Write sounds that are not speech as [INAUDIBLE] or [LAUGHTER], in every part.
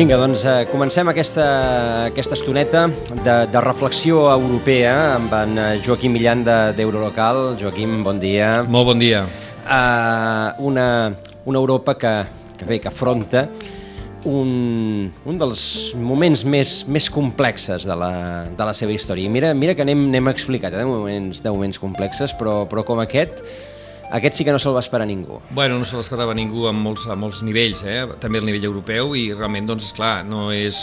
Vinga, doncs eh, comencem aquesta, aquesta estoneta de, de reflexió europea amb en eh, Joaquim Millan d'Eurolocal. De, Joaquim, bon dia. Molt bon dia. Uh, una, una Europa que, que bé, que afronta un, un dels moments més, més complexes de la, de la seva història. Mira, mira que anem, anem explicat eh, de, moments, de moments complexes, però, però com aquest aquest sí que no se'l va esperar ningú. Bueno, no se l'esperava ningú a molts, a molts nivells, eh? també al nivell europeu, i realment, doncs, és clar, no és,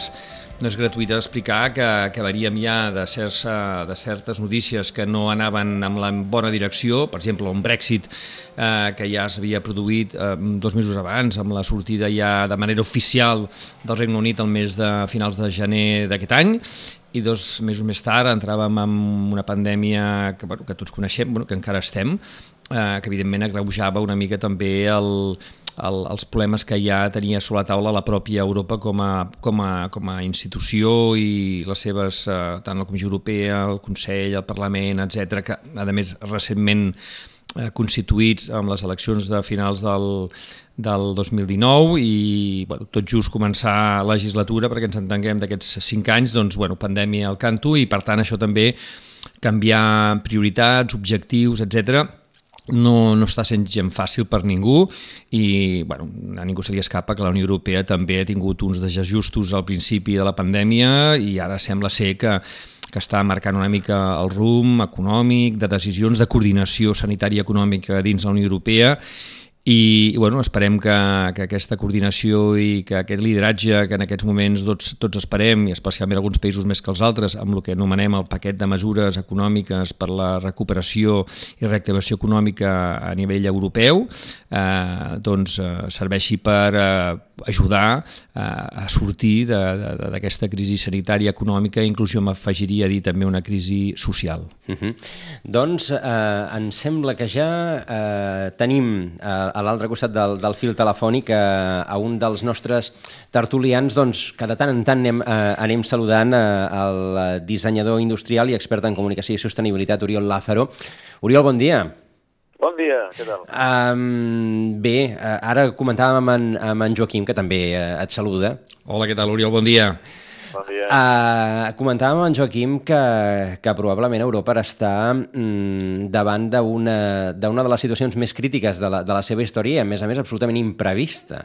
no és gratuït explicar que, veníem ja de, certs, de certes notícies que no anaven amb la bona direcció, per exemple, un Brexit eh, que ja s'havia produït eh, dos mesos abans, amb la sortida ja de manera oficial del Regne Unit al mes de finals de gener d'aquest any, i dos mesos més tard entràvem en una pandèmia que, bueno, que tots coneixem, bueno, que encara estem, eh, que evidentment agreujava una mica també el, el, els problemes que ja tenia sobre la taula la pròpia Europa com a, com a, com a institució i les seves, eh, tant la Comissió Europea, el Consell, el Parlament, etc que a més recentment eh, constituïts amb les eleccions de finals del, del 2019 i bueno, tot just començar legislatura perquè ens entenguem d'aquests cinc anys, doncs, bueno, pandèmia al canto i per tant això també canviar prioritats, objectius, etc no, no està sent gent fàcil per ningú i bueno, a ningú se li escapa que la Unió Europea també ha tingut uns desajustos al principi de la pandèmia i ara sembla ser que que està marcant una mica el rumb econòmic, de decisions de coordinació sanitària econòmica dins la Unió Europea i, bueno, esperem que, que aquesta coordinació i que aquest lideratge que en aquests moments tots, tots esperem, i especialment alguns països més que els altres, amb el que anomenem el paquet de mesures econòmiques per la recuperació i reactivació econòmica a nivell europeu, eh, doncs eh, serveixi per eh, ajudar eh, a sortir d'aquesta crisi sanitària econòmica i inclús jo m'afegiria a dir també una crisi social. Uh -huh. Doncs eh, em sembla que ja eh, tenim eh, a l'altre costat del, del fil telefònic a, eh, a un dels nostres tertulians, doncs, que de tant en tant anem, eh, anem saludant eh, el dissenyador industrial i expert en comunicació i sostenibilitat, Oriol Lázaro. Oriol, bon dia. Bon dia, què tal? Um, bé, uh, ara comentàvem amb en, amb en Joaquim, que també uh, et saluda. Hola, què tal, Oriol? Bon dia. Bon dia. Uh, comentàvem amb en Joaquim que, que probablement Europa està mm, davant d'una de les situacions més crítiques de la, de la seva història i, a més a més, absolutament imprevista.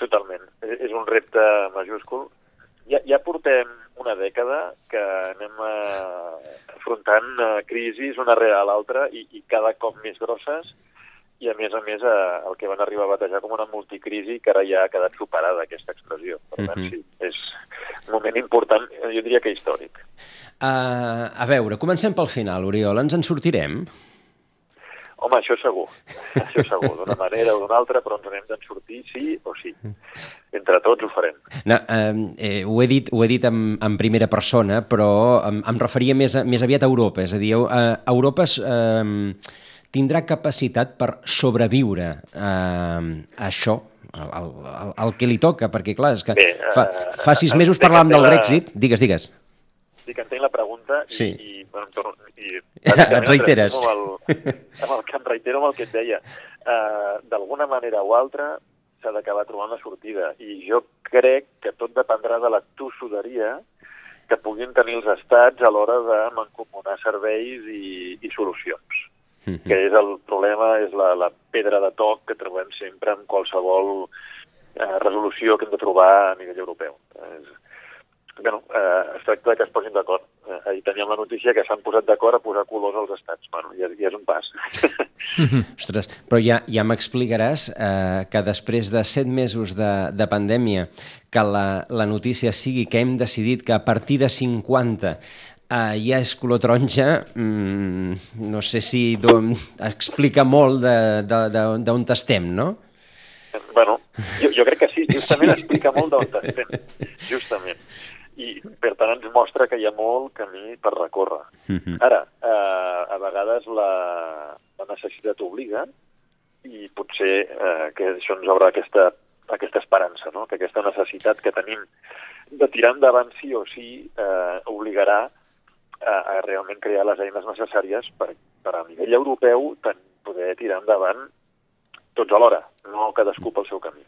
Totalment. És un repte majúscul. Ja, ja portem una dècada que anem uh, afrontant uh, crisis una rere l'altra i, i cada cop més grosses i a més a més eh, el que van arribar a batejar com una multicrisi que ara ja ha quedat superada aquesta expressió. Per tant, -huh. sí, és un moment important, jo diria que històric. Uh, a veure, comencem pel final, Oriol. Ens en sortirem? Home, això segur. Això segur, d'una manera o d'una altra, però ens n'hem d'en sortir sí o sí. Entre tots ho farem. No, eh, eh, ho he dit, ho he dit en, en primera persona, però em, em referia més, a, més aviat a Europa. És a dir, eh, Europa eh, tindrà capacitat per sobreviure eh, a això, el, el, el que li toca, perquè clar, és que Bé, fa, eh, fa sis mesos parlàvem del Brexit, digues, digues. Sí, que entenc la pregunta i, sí. i, bueno, em torno, i [LAUGHS] et reiteres. Amb el, amb el que em reitero amb el que et deia. Uh, D'alguna manera o altra s'ha d'acabar trobant la sortida i jo crec que tot dependrà de la tossuderia que puguin tenir els estats a l'hora de mancomunar serveis i, i solucions. Mm -hmm. que és el problema, és la, la pedra de toc que trobem sempre en qualsevol eh, resolució que hem de trobar a nivell europeu. És, bueno, eh, es tracta que es posin d'acord. Eh, ahir teníem la notícia que s'han posat d'acord a posar colors als estats. Bueno, ja, ja és un pas. [LAUGHS] Ostres, però ja, ja m'explicaràs eh, que després de set mesos de, de pandèmia que la, la notícia sigui que hem decidit que a partir de 50 uh, ja és color taronja, mm, no sé si explica molt d'on estem, no? Bueno, jo, jo crec que sí, justament explica molt d'on estem, justament. I per tant ens mostra que hi ha molt camí per recórrer. -huh. Ara, eh, a vegades la, la necessitat obliga i potser eh, que això ens obre aquesta, aquesta esperança, no? que aquesta necessitat que tenim de tirar endavant sí o sí eh, obligarà a, a realment crear les eines necessàries per, per a nivell europeu ten, poder tirar endavant tots alhora, no cadascú pel seu camí.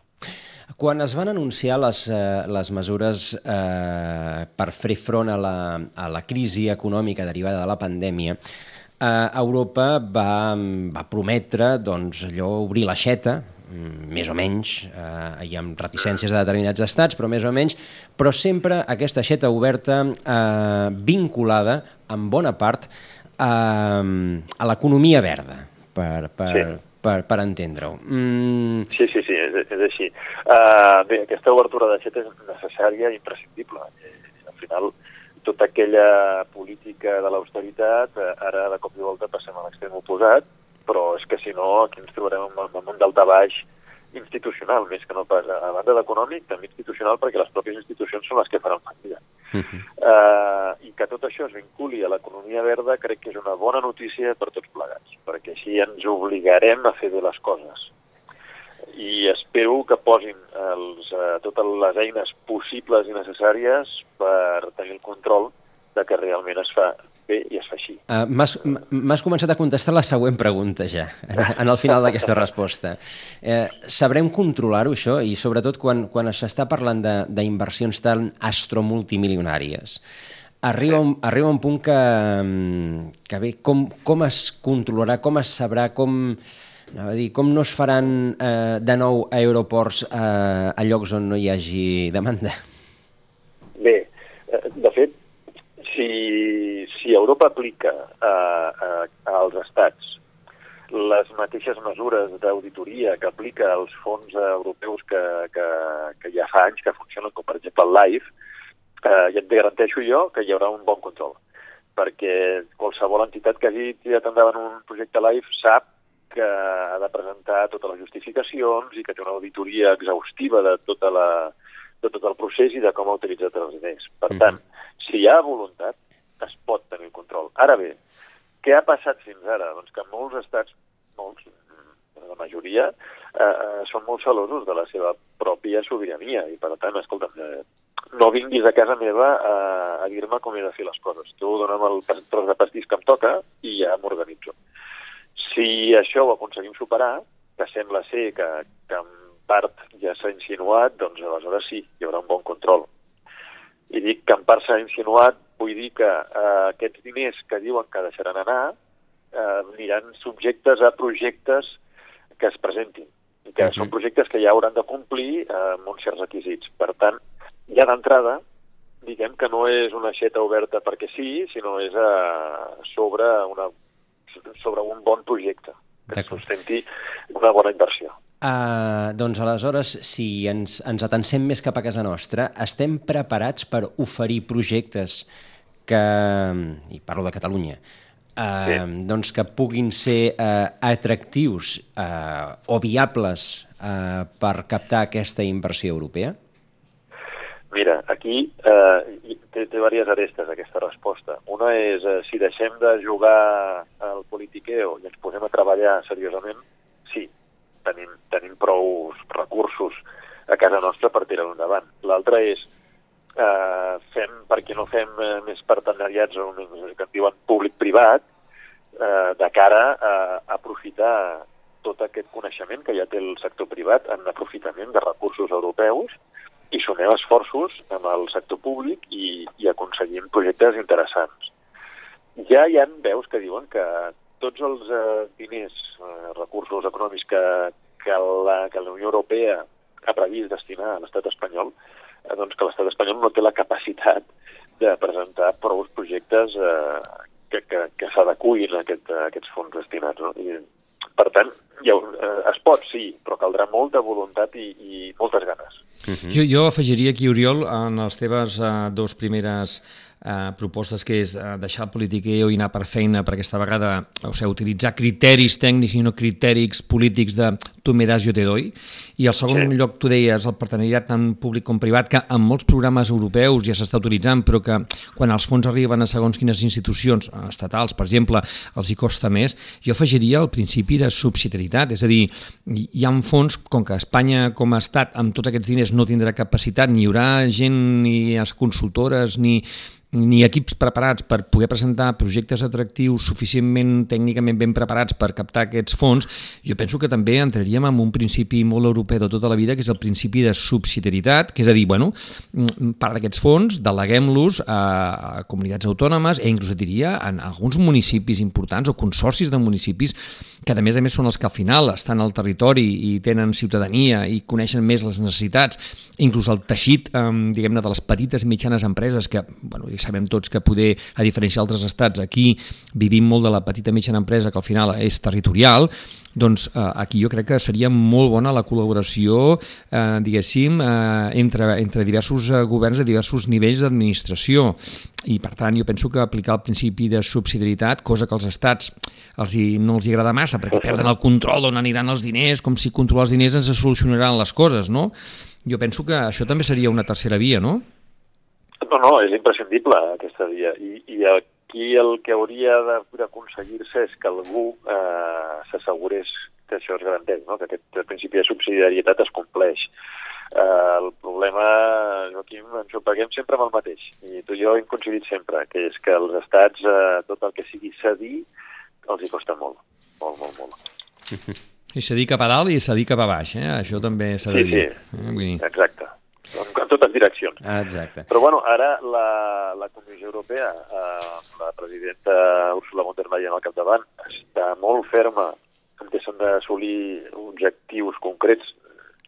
Quan es van anunciar les, eh, les mesures eh, per fer front a la, a la crisi econòmica derivada de la pandèmia, eh, Europa va, va prometre doncs, allò obrir l'aixeta, mm, més o menys, eh, hi ha reticències de determinats estats, però més o menys, però sempre aquesta aixeta oberta eh, vinculada, en bona part, eh, a l'economia verda, per, per, sí per, per entendre-ho. Mm... Sí, sí, sí, és, és així. Uh, bé, aquesta obertura d'aixeta és necessària i imprescindible. Eh, al final, tota aquella política de l'austeritat, eh, ara de cop i volta passem a l'extrem oposat, però és que si no, aquí ens trobarem amb un daltabaix institucional, més que no pas a banda d'econòmic, també institucional, perquè les pròpies institucions són les que faran fallida. Uh -huh. uh, I que tot això es vinculi a l'economia verda crec que és una bona notícia per tots plegats, perquè així ens obligarem a fer bé les coses. I espero que posin els, uh, totes les eines possibles i necessàries per tenir el control de que realment es fa bé i es fa així. Uh, M'has començat a contestar la següent pregunta ja, en, en el final d'aquesta resposta. Eh, sabrem controlar-ho això i sobretot quan, quan s'està parlant d'inversions tan astromultimilionàries. Arriba un, arriba un punt que, que bé, com, com es controlarà, com es sabrà, com, a dir, com no es faran eh, de nou aeroports eh, a llocs on no hi hagi demanda? Bé, eh, de fet, si, si Europa aplica a, a, als estats les mateixes mesures d'auditoria que aplica als fons europeus que, que, que ja fa anys que funcionen, com per exemple el LIFE, eh, ja et garanteixo jo que hi haurà un bon control. Perquè qualsevol entitat que hagi tirat endavant un projecte LIFE sap que ha de presentar totes les justificacions i que té una auditoria exhaustiva de tota la, de tot el procés i de com ha utilitzat els diners. Per -hmm. tant, si hi ha voluntat, es pot tenir control. Ara bé, què ha passat fins ara? Doncs que molts estats, molts, la majoria, eh, eh, són molt celosos de la seva pròpia sobirania i, per tant, escolta'm, eh, no vinguis a casa meva a, a dir-me com he de fer les coses. Tu dona'm el tros de pastís que em toca i ja m'organitzo. Si això ho aconseguim superar, que sembla ser que, que en part ja s'ha insinuat, doncs aleshores sí, hi haurà un bon control. I dic que en part s'ha insinuat, vull dir que eh, aquests diners que diuen que deixaran anar eh, aniran subjectes a projectes que es presentin i que uh -huh. són projectes que ja hauran de complir eh, amb uns certs requisits. Per tant, ja d'entrada, diguem que no és una xeta oberta perquè sí, sinó és eh, sobre, una, sobre un bon projecte que sustenti una bona inversió. Uh, doncs aleshores, si ens, ens atencem més cap a casa nostra, estem preparats per oferir projectes que, i parlo de Catalunya, uh, sí. doncs que puguin ser uh, atractius uh, o viables uh, per captar aquesta inversió europea? Mira, aquí eh, té, té diverses arestes aquesta resposta. Una és, eh, si deixem de jugar al politiqueo i ens posem a treballar seriosament, tenim, tenim prou recursos a casa nostra per tirar-ho endavant. L'altre és, eh, fem, perquè no fem eh, més partenariats o que en diuen públic-privat, eh, de cara a, a aprofitar tot aquest coneixement que ja té el sector privat en aprofitament de recursos europeus i sumem esforços amb el sector públic i, i aconseguim projectes interessants. Ja hi ha veus que diuen que tots els eh, diners, eh, recursos econòmics que, que, la, que la Unió Europea ha previst destinar a l'estat espanyol, eh, doncs que l'estat espanyol no té la capacitat de presentar prou projectes eh, que, que, que s'adecuïn a, aquest, a aquests fons destinats. No? I, per tant, ja, eh, es pot, sí, però caldrà molta voluntat i, i moltes ganes. Uh -huh. jo, jo afegiria aquí, Oriol, en les teves uh, dos primeres eh, propostes que és eh, deixar el politiqueo i anar per feina per aquesta vegada, o sigui, utilitzar criteris tècnics i no criteris polítics de tu me das, jo te doy. I el segon sí. lloc, tu deies, el partenariat tant públic com privat, que en molts programes europeus ja s'està utilitzant, però que quan els fons arriben a segons quines institucions eh, estatals, per exemple, els hi costa més, jo afegiria el principi de subsidiarietat, és a dir, hi ha fons, com que Espanya com a estat amb tots aquests diners no tindrà capacitat, ni hi haurà gent, ni les consultores, ni, ni equips preparats per poder presentar projectes atractius suficientment tècnicament ben preparats per captar aquests fons, jo penso que també entraríem en un principi molt europeu de tota la vida, que és el principi de subsidiarietat, que és a dir, bueno, mm, part d'aquests fons deleguem-los a, comunitats autònomes e inclús et diria en alguns municipis importants o consorcis de municipis que a més a més són els que al final estan al territori i tenen ciutadania i coneixen més les necessitats, inclús el teixit, eh, diguem-ne, de les petites i mitjanes empreses que, bueno, sabem tots que poder, a diferència d'altres estats, aquí vivim molt de la petita mitjana empresa que al final és territorial, doncs eh, aquí jo crec que seria molt bona la col·laboració, eh, diguéssim, eh, entre, entre diversos eh, governs de diversos nivells d'administració i per tant jo penso que aplicar el principi de subsidiarietat, cosa que als estats els hi, no els hi agrada massa perquè perden el control d'on aniran els diners, com si controlar els diners ens solucionaran les coses, no? Jo penso que això també seria una tercera via, no? No, no, és imprescindible aquesta via. I, i aquí el que hauria d'aconseguir-se és que algú eh, s'assegurés que això es garanteix, no? que aquest principi de subsidiarietat es compleix. Eh, el problema, Joaquim, ens ho paguem sempre amb el mateix. I tu i jo hem coincidit sempre, que és que els estats, eh, tot el que sigui cedir, els hi costa molt, molt, molt, molt. [LAUGHS] I cedir cap a dalt i cedir cap a baix, eh? això també s'ha de sí, dir. Sí, sí, eh? exacte en totes direccions. Ah, exacte. Però bueno, ara la, la Comissió Europea, eh, la presidenta Ursula von der Leyen al capdavant, està molt ferma en què s'han d'assolir objectius concrets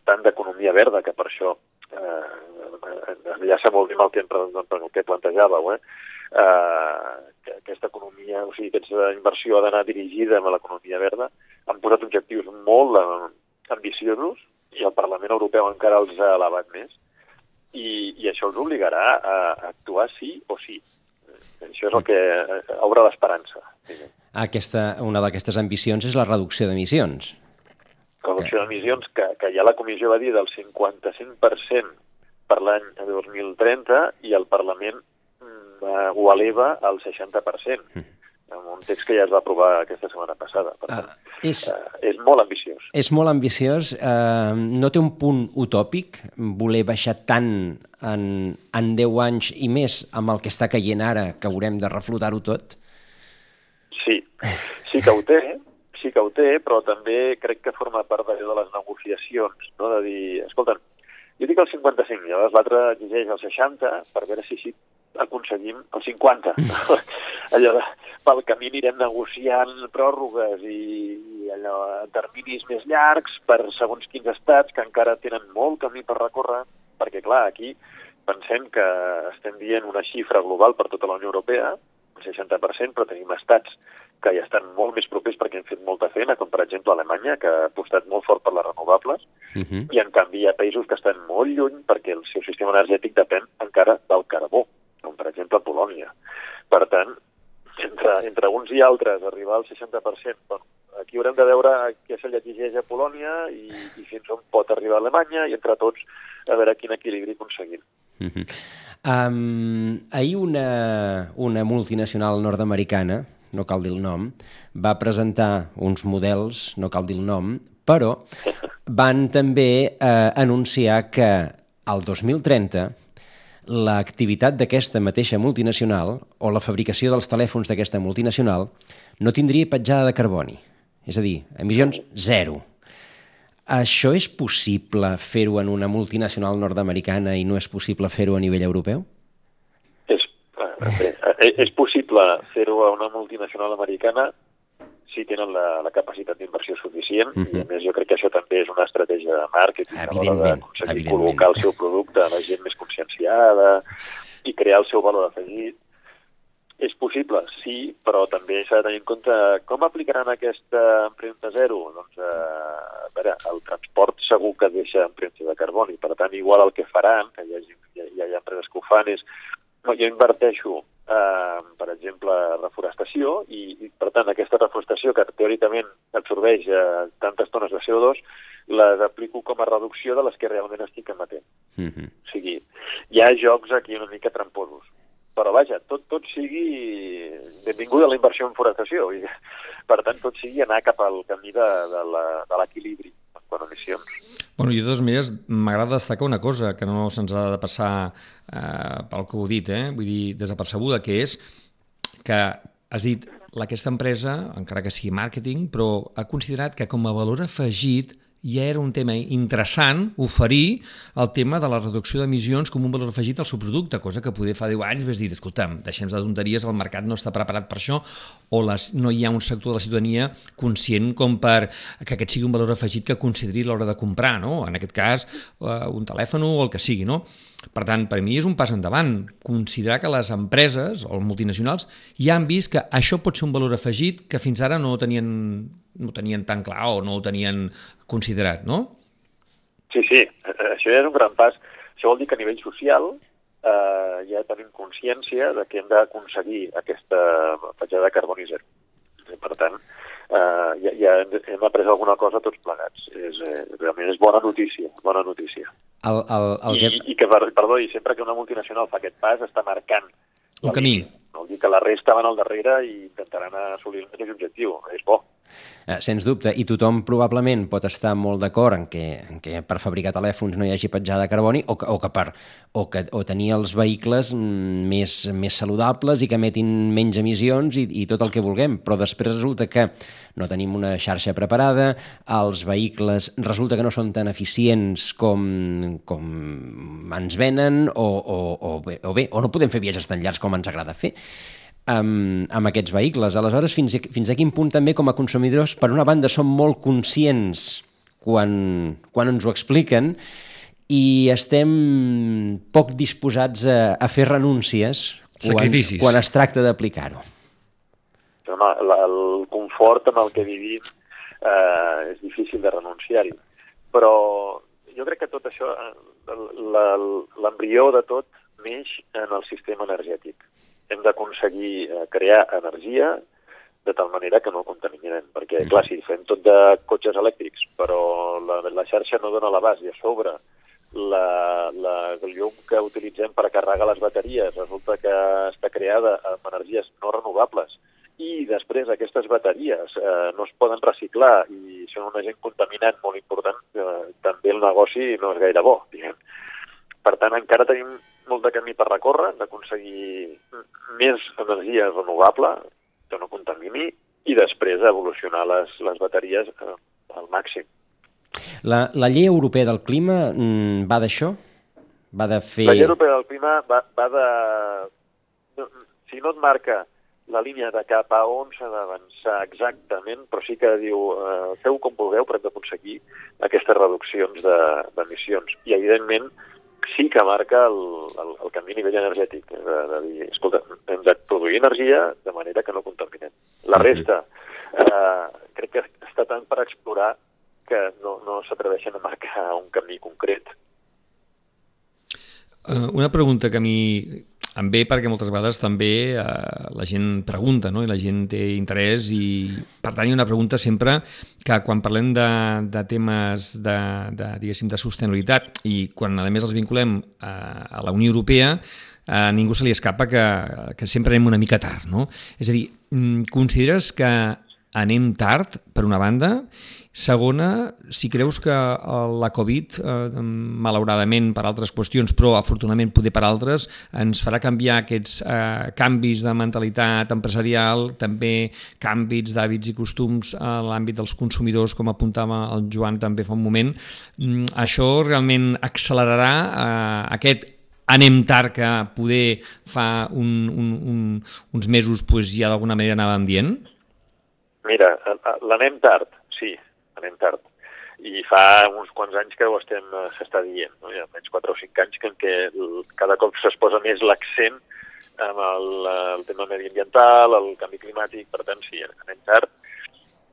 tant d'economia verda, que per això eh, enllaça molt bé amb el que, amb el que plantejàveu, eh? eh, que aquesta economia, o sigui, aquesta inversió ha d'anar dirigida a l'economia verda, han posat objectius molt eh, ambiciosos i el Parlament Europeu encara els ha elevat més i, i això els obligarà a actuar sí o sí. Això és el que eh, obre l'esperança. Aquesta, una d'aquestes ambicions és la reducció d'emissions. Reducció d'emissions que, que ja la comissió va dir del 55% per l'any 2030 i el Parlament mm, ho eleva al 60%. Mm un text que ja es va aprovar aquesta setmana passada. Per tant, ah, és, eh, és molt ambiciós. És molt ambiciós. Eh, no té un punt utòpic voler baixar tant en, en 10 anys i més amb el que està caient ara, que haurem de reflotar-ho tot? Sí, sí que ho té, sí que ho té, però també crec que forma part de les negociacions, no? de dir, escolta, jo dic el 55, llavors l'altre exigeix el 60 per veure si, si aconseguim el 50. [LAUGHS] allò de, pel camí anirem negociant pròrrogues i, i allò, terminis més llargs per segons quins estats que encara tenen molt camí per recórrer, perquè clar, aquí pensem que estem dient una xifra global per tota la Unió Europea, un 60%, però tenim estats que ja estan molt més propers perquè han fet molta feina, com per exemple Alemanya, que ha apostat molt fort per les renovables, uh -huh. i en canvi hi ha països que estan molt lluny perquè el seu sistema energètic depèn encara del carbó com per exemple Polònia. Per tant, entre, entre uns i altres, arribar al 60%, bueno, aquí haurem de veure què se li exigeix a Polònia i, i fins on pot arribar a Alemanya i entre tots a veure quin equilibri aconseguim. Uh -huh. um, ahir una, una multinacional nord-americana, no cal dir el nom, va presentar uns models, no cal dir el nom, però [LAUGHS] van també eh, anunciar que al 2030 l'activitat d'aquesta mateixa multinacional o la fabricació dels telèfons d'aquesta multinacional no tindria petjada de carboni. És a dir, emissions zero. Això és possible fer-ho en una multinacional nord-americana i no és possible fer-ho a nivell europeu? És, eh, és possible fer-ho a una multinacional americana si tenen la, la capacitat d'inversió suficient uh -huh. i a mhm. més jo crec que això també és una estratègia de màrqueting a l'hora d'aconseguir col·locar el seu producte a la gent més conscienciada i crear el seu valor afegit. És possible, sí, però també s'ha de tenir en compte com aplicaran aquesta empremta zero. Doncs, eh, a veure, el transport segur que deixa empremta de carboni, per tant, igual el que faran, que hi ha, hi ha, hi ha empreses que ho fan, és no, jo inverteixo eh, per exemple, reforestació, i, i per tant aquesta reforestació que teòricament absorbeix eh, tantes tones de CO2, les aplico com a reducció de les que realment estic emetent. Mm -hmm. O sigui, hi ha jocs aquí una mica tramposos. Però vaja, tot, tot sigui benvinguda la inversió en forestació. I, per tant, tot sigui anar cap al camí de, de l'equilibri quan emissions. Bueno, i de totes maneres m'agrada destacar una cosa que no se'ns ha de passar eh, pel que heu dit, eh? vull dir, desapercebuda, que és que has dit aquesta empresa, encara que sigui màrqueting, però ha considerat que com a valor afegit ja era un tema interessant oferir el tema de la reducció d'emissions com un valor afegit al seu producte, cosa que poder fa 10 anys ves dir, escolta'm, deixem de tonteries, el mercat no està preparat per això, o les, no hi ha un sector de la ciutadania conscient com per que aquest sigui un valor afegit que consideri l'hora de comprar, no? en aquest cas eh, un telèfon o el que sigui. No? Per tant, per mi és un pas endavant, considerar que les empreses o els multinacionals ja han vist que això pot ser un valor afegit que fins ara no tenien no tenien tan clar o no ho tenien considerat, no? Sí, sí, això ja és un gran pas. Això vol dir que a nivell social eh, ja tenim consciència de que hem d'aconseguir aquesta petjada de carboni zero. Per tant, eh, ja, ja hem, hem après alguna cosa tots plegats. És, eh, realment és bona notícia, bona notícia. El, el, el I, que... I que, perdó, i sempre que una multinacional fa aquest pas està marcant un camí. No vol dir que la resta van al darrere i intentaran assolir el mateix objectiu. És bo. Eh, sens dubte, i tothom probablement pot estar molt d'acord en, que, en que per fabricar telèfons no hi hagi petjada de carboni o que, o que per o, que, o tenir els vehicles més, més saludables i que emetin menys emissions i, i tot el que vulguem, però després resulta que no tenim una xarxa preparada, els vehicles resulta que no són tan eficients com, com ens venen o, o, o, bé, o bé, o no podem fer viatges tan llargs com ens agrada fer amb, amb aquests vehicles. Aleshores, fins a, fins a quin punt també com a consumidors, per una banda, som molt conscients quan, quan ens ho expliquen i estem poc disposats a, a fer renúncies quan, quan es tracta d'aplicar-ho. Home, el confort amb el que vivim eh, és difícil de renunciar-hi, però jo crec que tot això, eh, l'embrió de tot neix en el sistema energètic hem d'aconseguir eh, crear energia de tal manera que no contaminem, perquè, clar, si fem tot de cotxes elèctrics, però la, la xarxa no dona l'abast i a sobre la, la, llum que utilitzem per carregar les bateries resulta que està creada amb energies no renovables i després aquestes bateries eh, no es poden reciclar i són un agent contaminant molt important, eh, també el negoci no és gaire bo, diguem. Per tant, encara tenim molt de camí per recórrer, d'aconseguir més energia renovable que no contamini i després evolucionar les, les bateries eh, al màxim. La, la llei europea del clima mm, va d'això? Va de fer... La llei europea del clima va, va de... Si no et marca la línia de cap a on s'ha d'avançar exactament, però sí que diu eh, feu com vulgueu per aconseguir aquestes reduccions d'emissions. De, I, evidentment, sí que marca el, el, el canvi a nivell energètic, de, de dir, escolta, hem de produir energia de manera que no contaminem. La resta, eh, crec que està tant per explorar que no, no s'atreveixen a marcar un camí concret. Uh, una pregunta que a mi em ve perquè moltes vegades també eh, la gent pregunta no? i la gent té interès i per tant hi ha una pregunta sempre que quan parlem de, de temes de, de, diguéssim, de sostenibilitat i quan a més els vinculem a, a la Unió Europea a ningú se li escapa que, que sempre anem una mica tard. No? És a dir, mm, consideres que anem tard, per una banda, Segona, si creus que eh, la Covid, eh, malauradament per altres qüestions, però afortunadament poder per altres, ens farà canviar aquests eh, canvis de mentalitat empresarial, també canvis d'hàbits i costums a l'àmbit dels consumidors, com apuntava el Joan també fa un moment. Mm, això realment accelerarà eh, aquest anem tard que poder fa un, un, un, uns mesos pues, ja d'alguna manera anàvem dient? Mira, l'anem tard, sí, anem tard. I fa uns quants anys que ho estem, eh, s'està dient, no? hi ha menys 4 o 5 anys que què cada cop es posa més l'accent amb el, el tema mediambiental, el canvi climàtic, per tant, sí, anem tard.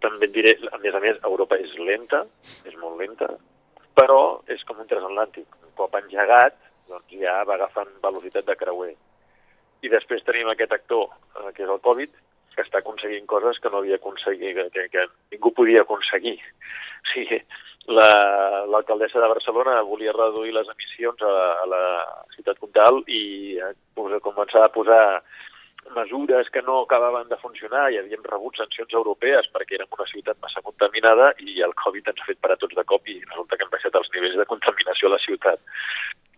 També et diré, a més a més, Europa és lenta, és molt lenta, però és com un transatlàntic. Un cop engegat, doncs ja va agafant velocitat de creuer. I després tenim aquest actor, eh, que és el Covid, que està aconseguint coses que no havia aconseguit, que, que ningú podia aconseguir. O sigui, l'alcaldessa la, de Barcelona volia reduir les emissions a, a la ciutat comtal i a començar a posar mesures que no acabaven de funcionar i havíem rebut sancions europees perquè érem una ciutat massa contaminada i el Covid ens ha fet parar tots de cop i resulta que han baixat els nivells de contaminació a la ciutat.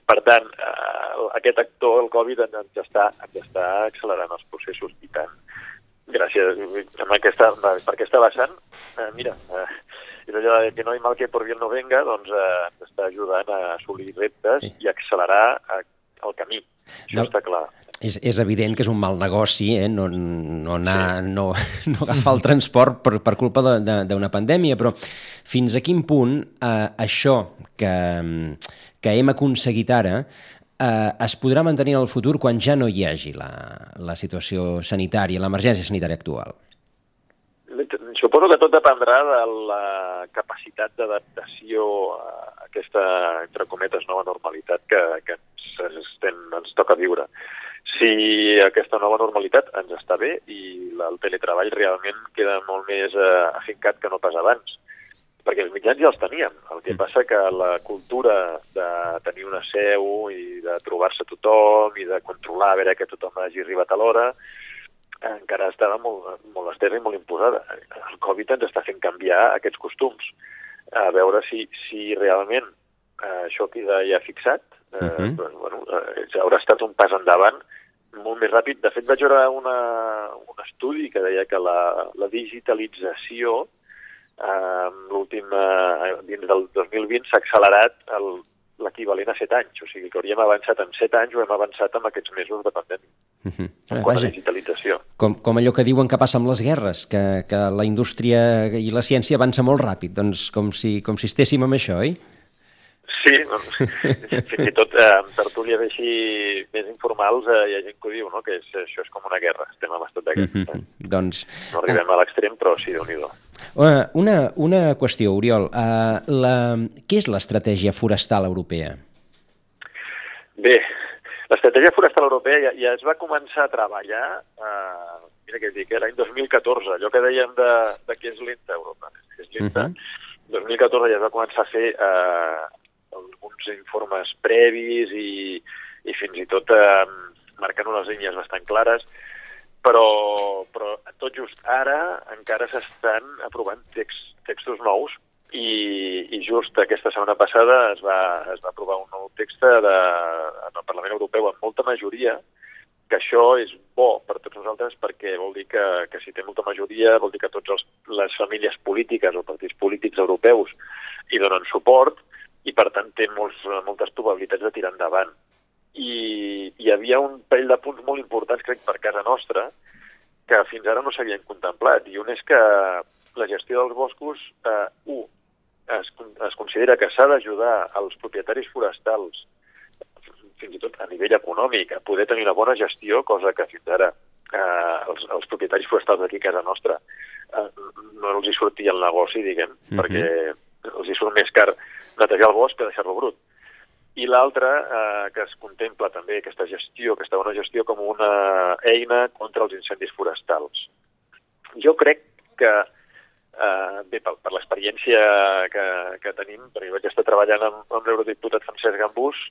Per tant, eh, aquest actor, el Covid, ens està, ens està accelerant els processos i tant. Gràcies. Amb aquesta, per aquesta vessant, eh, mira, eh, és allò que no hi mal que por bien no venga, doncs eh, està ajudant a assolir reptes sí. i accelerar eh, el camí. Això no, està clar. És, és evident que és un mal negoci eh? no, no, anar, sí. no, no agafar el transport per, per culpa d'una pandèmia, però fins a quin punt eh, això que, que hem aconseguit ara eh, es podrà mantenir en el futur quan ja no hi hagi la, la situació sanitària, l'emergència sanitària actual? Suposo que tot dependrà de la capacitat d'adaptació a aquesta, entre cometes, nova normalitat que, que ens, estem, ens toca viure. Si aquesta nova normalitat ens està bé i el teletreball realment queda molt més eh, afincat que no pas abans, perquè els mitjans ja els teníem. El que mm. passa que la cultura de tenir una seu i de trobar-se tothom i de controlar a veure que tothom hagi arribat a l'hora, encara estava molt, molt estesa i molt imposada. El Covid ens està fent canviar aquests costums, a veure si, si realment eh, això queda ja fixat, eh, uh -huh. doncs, bueno, eh, haurà estat un pas endavant molt més ràpid. De fet, vaig veure una, un estudi que deia que la, la digitalització eh, l'últim, eh, dins del 2020 s'ha accelerat l'equivalent a 7 anys, o sigui que hauríem avançat en 7 anys o hem avançat amb aquests mesos de pandèmia. Uh -huh. En Vaja, digitalització. Com, com allò que diuen que passa amb les guerres, que, que la indústria i la ciència avança molt ràpid, doncs com si, com si estéssim amb això, oi? Sí, doncs, [LAUGHS] fins i tot eh, en tertúlies així més informals eh, hi ha gent que ho diu, no? que és, això és com una guerra, estem en estat de guerra. Mm -hmm. eh? doncs... No arribem a l'extrem, però sí, déu nhi una, una, una qüestió, Oriol. Uh, la... Què és l'estratègia forestal europea? Bé, l'estratègia forestal europea ja, ja es va començar a treballar, eh, mira què dic, eh, l'any 2014, allò que dèiem de, de que és lenta Europa, és lenta, uh -huh. 2014 ja es va començar a fer eh, alguns informes previs i, i fins i tot eh, marcant unes línies bastant clares, però, però tot just ara encara s'estan aprovant text, textos nous i, i just aquesta setmana passada es va, es va aprovar un nou text de, en el Parlament Europeu amb molta majoria, que això és bo per tots nosaltres perquè vol dir que, que si té molta majoria vol dir que totes les famílies polítiques o partits polítics europeus hi donen suport i per tant té molts, moltes probabilitats de tirar endavant. I hi havia un parell de punts molt importants, crec, per casa nostra, que fins ara no s'havien contemplat. I un és que la gestió dels boscos, eh, un, es, es considera que s'ha d'ajudar als propietaris forestals, fins i tot a nivell econòmic, a poder tenir una bona gestió, cosa que fins ara eh, els, els propietaris forestals d'aquí a casa nostra eh, no els hi sortia el negoci, diguem, mhm. -huh. perquè els hi surt més car netejar el bosc que deixar-lo brut. I l'altra, eh, que es contempla també aquesta gestió, aquesta bona gestió, com una eina contra els incendis forestals. Jo crec que, eh, bé, per, per l'experiència que, que tenim, perquè vaig estar treballant amb, amb l'eurodiputat Francesc Gambús,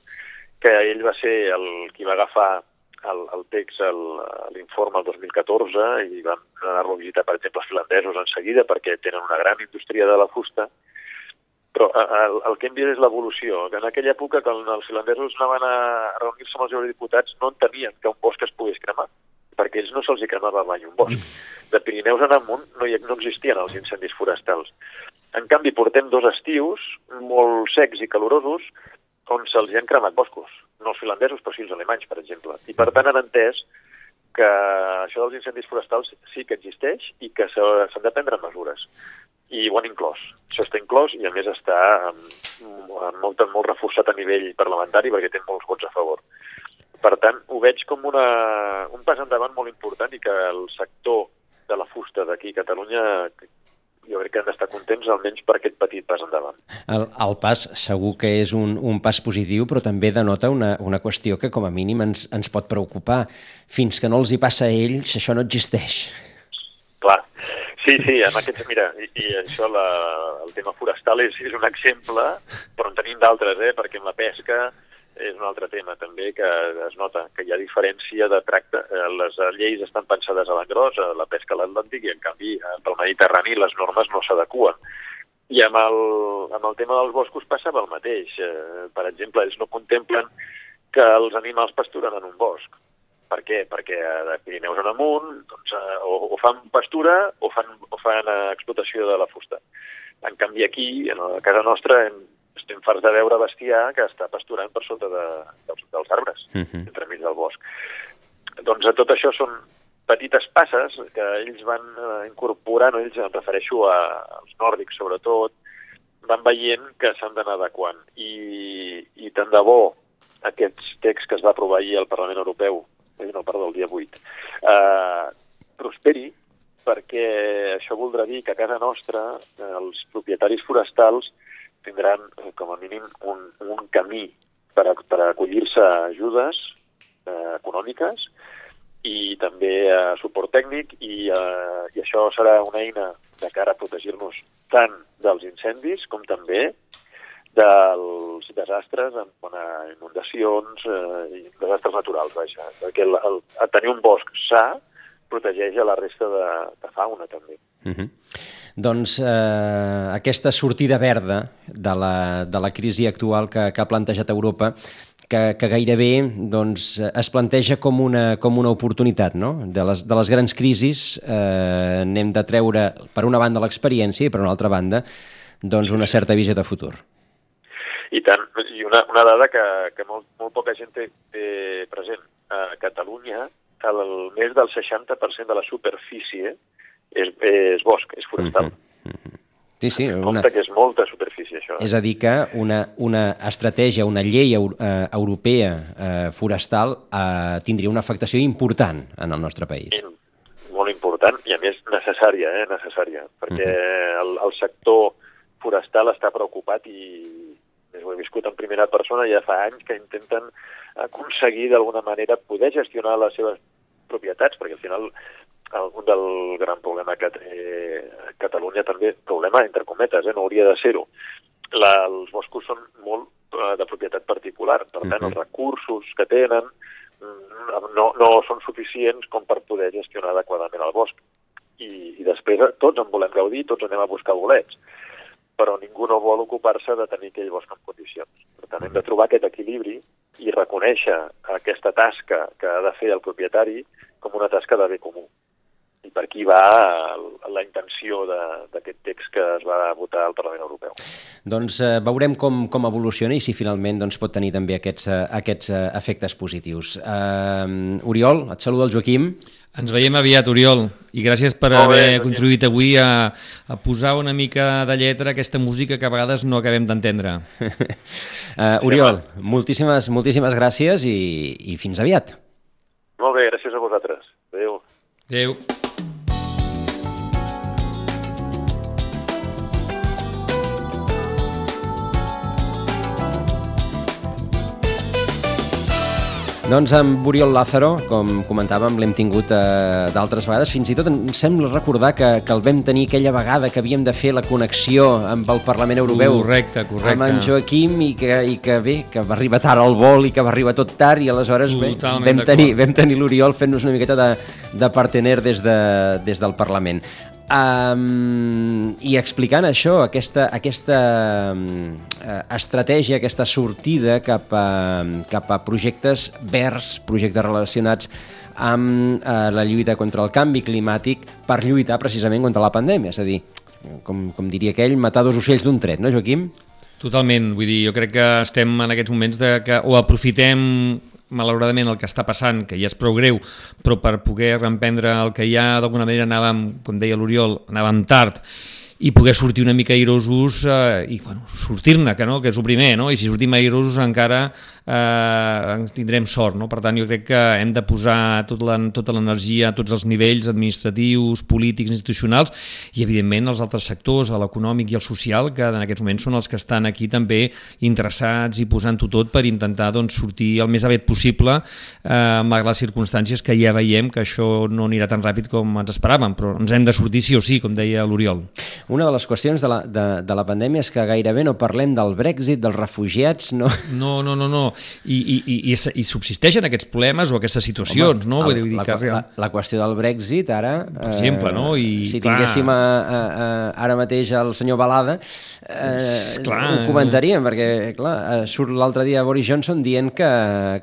que ell va ser el qui va agafar el, el text, l'informe el 2014, i van anar-lo a visitar, per exemple, els finlandesos en seguida, perquè tenen una gran indústria de la fusta, però eh, el, el que hem vist és l'evolució. En aquella època, quan els finlandesos anaven a reunir-se amb els eurodiputats, no entenien que un bosc es pogués cremar, perquè ells no se'ls cremava mai un bosc. De Pirineus en amunt no, hi, no existien els incendis forestals. En canvi, portem dos estius molt secs i calorosos on se'ls han cremat boscos. No els finlandesos, però sí els alemanys, per exemple. I per tant han entès que això dels incendis forestals sí que existeix i que s'han de prendre mesures i ho han inclòs. Això està inclòs i a més està molt, molt reforçat a nivell parlamentari perquè té molts vots a favor. Per tant, ho veig com una, un pas endavant molt important i que el sector de la fusta d'aquí a Catalunya jo crec que han d'estar contents almenys per aquest petit pas endavant. El, el pas segur que és un, un pas positiu, però també denota una, una qüestió que com a mínim ens, ens pot preocupar. Fins que no els hi passa a ells, això no existeix. Clar, Sí, sí, en aquests, mira, i, i això, la, el tema forestal és, és un exemple, però en tenim d'altres, eh? perquè en la pesca és un altre tema també que es nota, que hi ha diferència de tracte. Eh, les lleis estan pensades a l'engròs, a la pesca a l'Atlàntic, i en canvi eh, pel Mediterrani les normes no s'adequen. I amb el, amb el tema dels boscos passava el mateix. Eh, per exemple, ells no contemplen que els animals pasturen en un bosc. Per què? Perquè de Pirineus en amunt doncs, o, o fan pastura o fan, o fan explotació de la fusta. En canvi aquí, a casa nostra, hem, estem farts de veure bestiar que està pasturant per sota de, dels, dels arbres, uh -huh. entremig del bosc. Doncs tot això són petites passes que ells van eh, incorporant, ells em refereixo a, als nòrdics sobretot, van veient que s'han d'anar adequant. I, I tant de bo aquests texts que es va aprovar ahir al Parlament Europeu, eh, no, perdó, el dia 8, eh, prosperi, perquè això voldrà dir que a casa nostra eh, els propietaris forestals tindran eh, com a mínim un, un camí per, a, per acollir-se a ajudes eh, econòmiques i també a suport tècnic i, eh, i això serà una eina de cara a protegir-nos tant dels incendis com també dels desastres en quant inundacions eh, i desastres naturals, vaja. Perquè el, el, el tenir un bosc sa protegeix a la resta de, de fauna també. Uh mhm. -huh. Doncs eh, aquesta sortida verda de la, de la crisi actual que, que ha plantejat Europa que, que gairebé doncs, es planteja com una, com una oportunitat. No? De, les, de les grans crisis eh, n'hem de treure, per una banda, l'experiència i, per una altra banda, doncs, una certa visió de futur. I tant, i una, una dada que, que molt, molt poca gent té, té present. A Catalunya, el, més del 60% de la superfície és, és bosc, és forestal. Mm -hmm. Sí, sí. Una... que és molta superfície, això. És a dir, que una, una estratègia, una llei eh, europea eh, forestal eh, tindria una afectació important en el nostre país. Sí, molt important i, a més, necessària, eh, necessària, perquè uh -huh. el, el sector forestal està preocupat i ho he viscut en primera persona ja fa anys que intenten aconseguir d'alguna manera poder gestionar les seves propietats, perquè al final algun del gran problema que té Catalunya també, problema entre cometes, eh, no hauria de ser-ho. Els boscos són molt eh, de propietat particular, per tant, uh -huh. els recursos que tenen mm, no, no són suficients com per poder gestionar adequadament el bosc. I, i després tots en volem gaudir, tots anem a buscar bolets, però ningú no vol ocupar-se de tenir aquell bosc en condicions. Per tant, hem de trobar aquest equilibri i reconèixer aquesta tasca que ha de fer el propietari com una tasca de bé comú i per aquí va la intenció d'aquest text que es va votar al Parlament Europeu. Doncs eh, veurem com, com evoluciona i si finalment doncs, pot tenir també aquests, eh, aquests eh, efectes positius. Uh, Oriol, et saluda el Joaquim. Ens veiem aviat, Oriol, i gràcies per Molt haver bé, contribuït avui a, a posar una mica de lletra a aquesta música que a vegades no acabem d'entendre. uh, [LAUGHS] Oriol, moltíssimes, moltíssimes gràcies i, i fins aviat. Molt bé, gràcies a vosaltres. Adéu. Adéu. Doncs amb Oriol Lázaro, com comentàvem, l'hem tingut eh, d'altres vegades. Fins i tot em sembla recordar que, que el vam tenir aquella vegada que havíem de fer la connexió amb el Parlament Europeu. Correcte, correcte. Amb en Joaquim i que, i que bé, que va arribar tard al vol i que va arribar tot tard i aleshores bé, vam tenir, vam tenir l'Oriol fent-nos una miqueta de, de partener des, de, des del Parlament. Um, I explicant això, aquesta, aquesta um, estratègia, aquesta sortida cap a, cap a projectes verds, projectes relacionats amb uh, la lluita contra el canvi climàtic per lluitar precisament contra la pandèmia. És a dir, com, com diria aquell, matar dos ocells d'un tret, no, Joaquim? Totalment, vull dir, jo crec que estem en aquests moments de que o aprofitem malauradament el que està passant, que ja és prou greu, però per poder reemprendre el que ja d'alguna manera anàvem, com deia l'Oriol, anàvem tard, i poder sortir una mica airosos eh, i bueno, sortir-ne, que, no, que és el primer, no? i si sortim airosos encara eh, tindrem sort. No? Per tant, jo crec que hem de posar tot la, tota l'energia a tots els nivells administratius, polítics, institucionals i, evidentment, els altres sectors, l'econòmic i el social, que en aquests moments són els que estan aquí també interessats i posant-ho tot per intentar doncs, sortir el més aviat possible, eh, malgrat les circumstàncies que ja veiem que això no anirà tan ràpid com ens esperàvem, però ens hem de sortir sí o sí, com deia l'Oriol. Una de les qüestions de la, de, de la pandèmia és que gairebé no parlem del Brexit, dels refugiats, no? No, no, no, no I, i, i, i, i subsisteixen aquests problemes o aquestes situacions, Home, no? El, dir la, que... la, la qüestió del Brexit, ara... Per exemple, no? I, eh, si clar... tinguéssim a, a, a, ara mateix el senyor Balada, eh, clar, ho comentaríem, perquè, clar, eh, surt l'altre dia Boris Johnson dient que,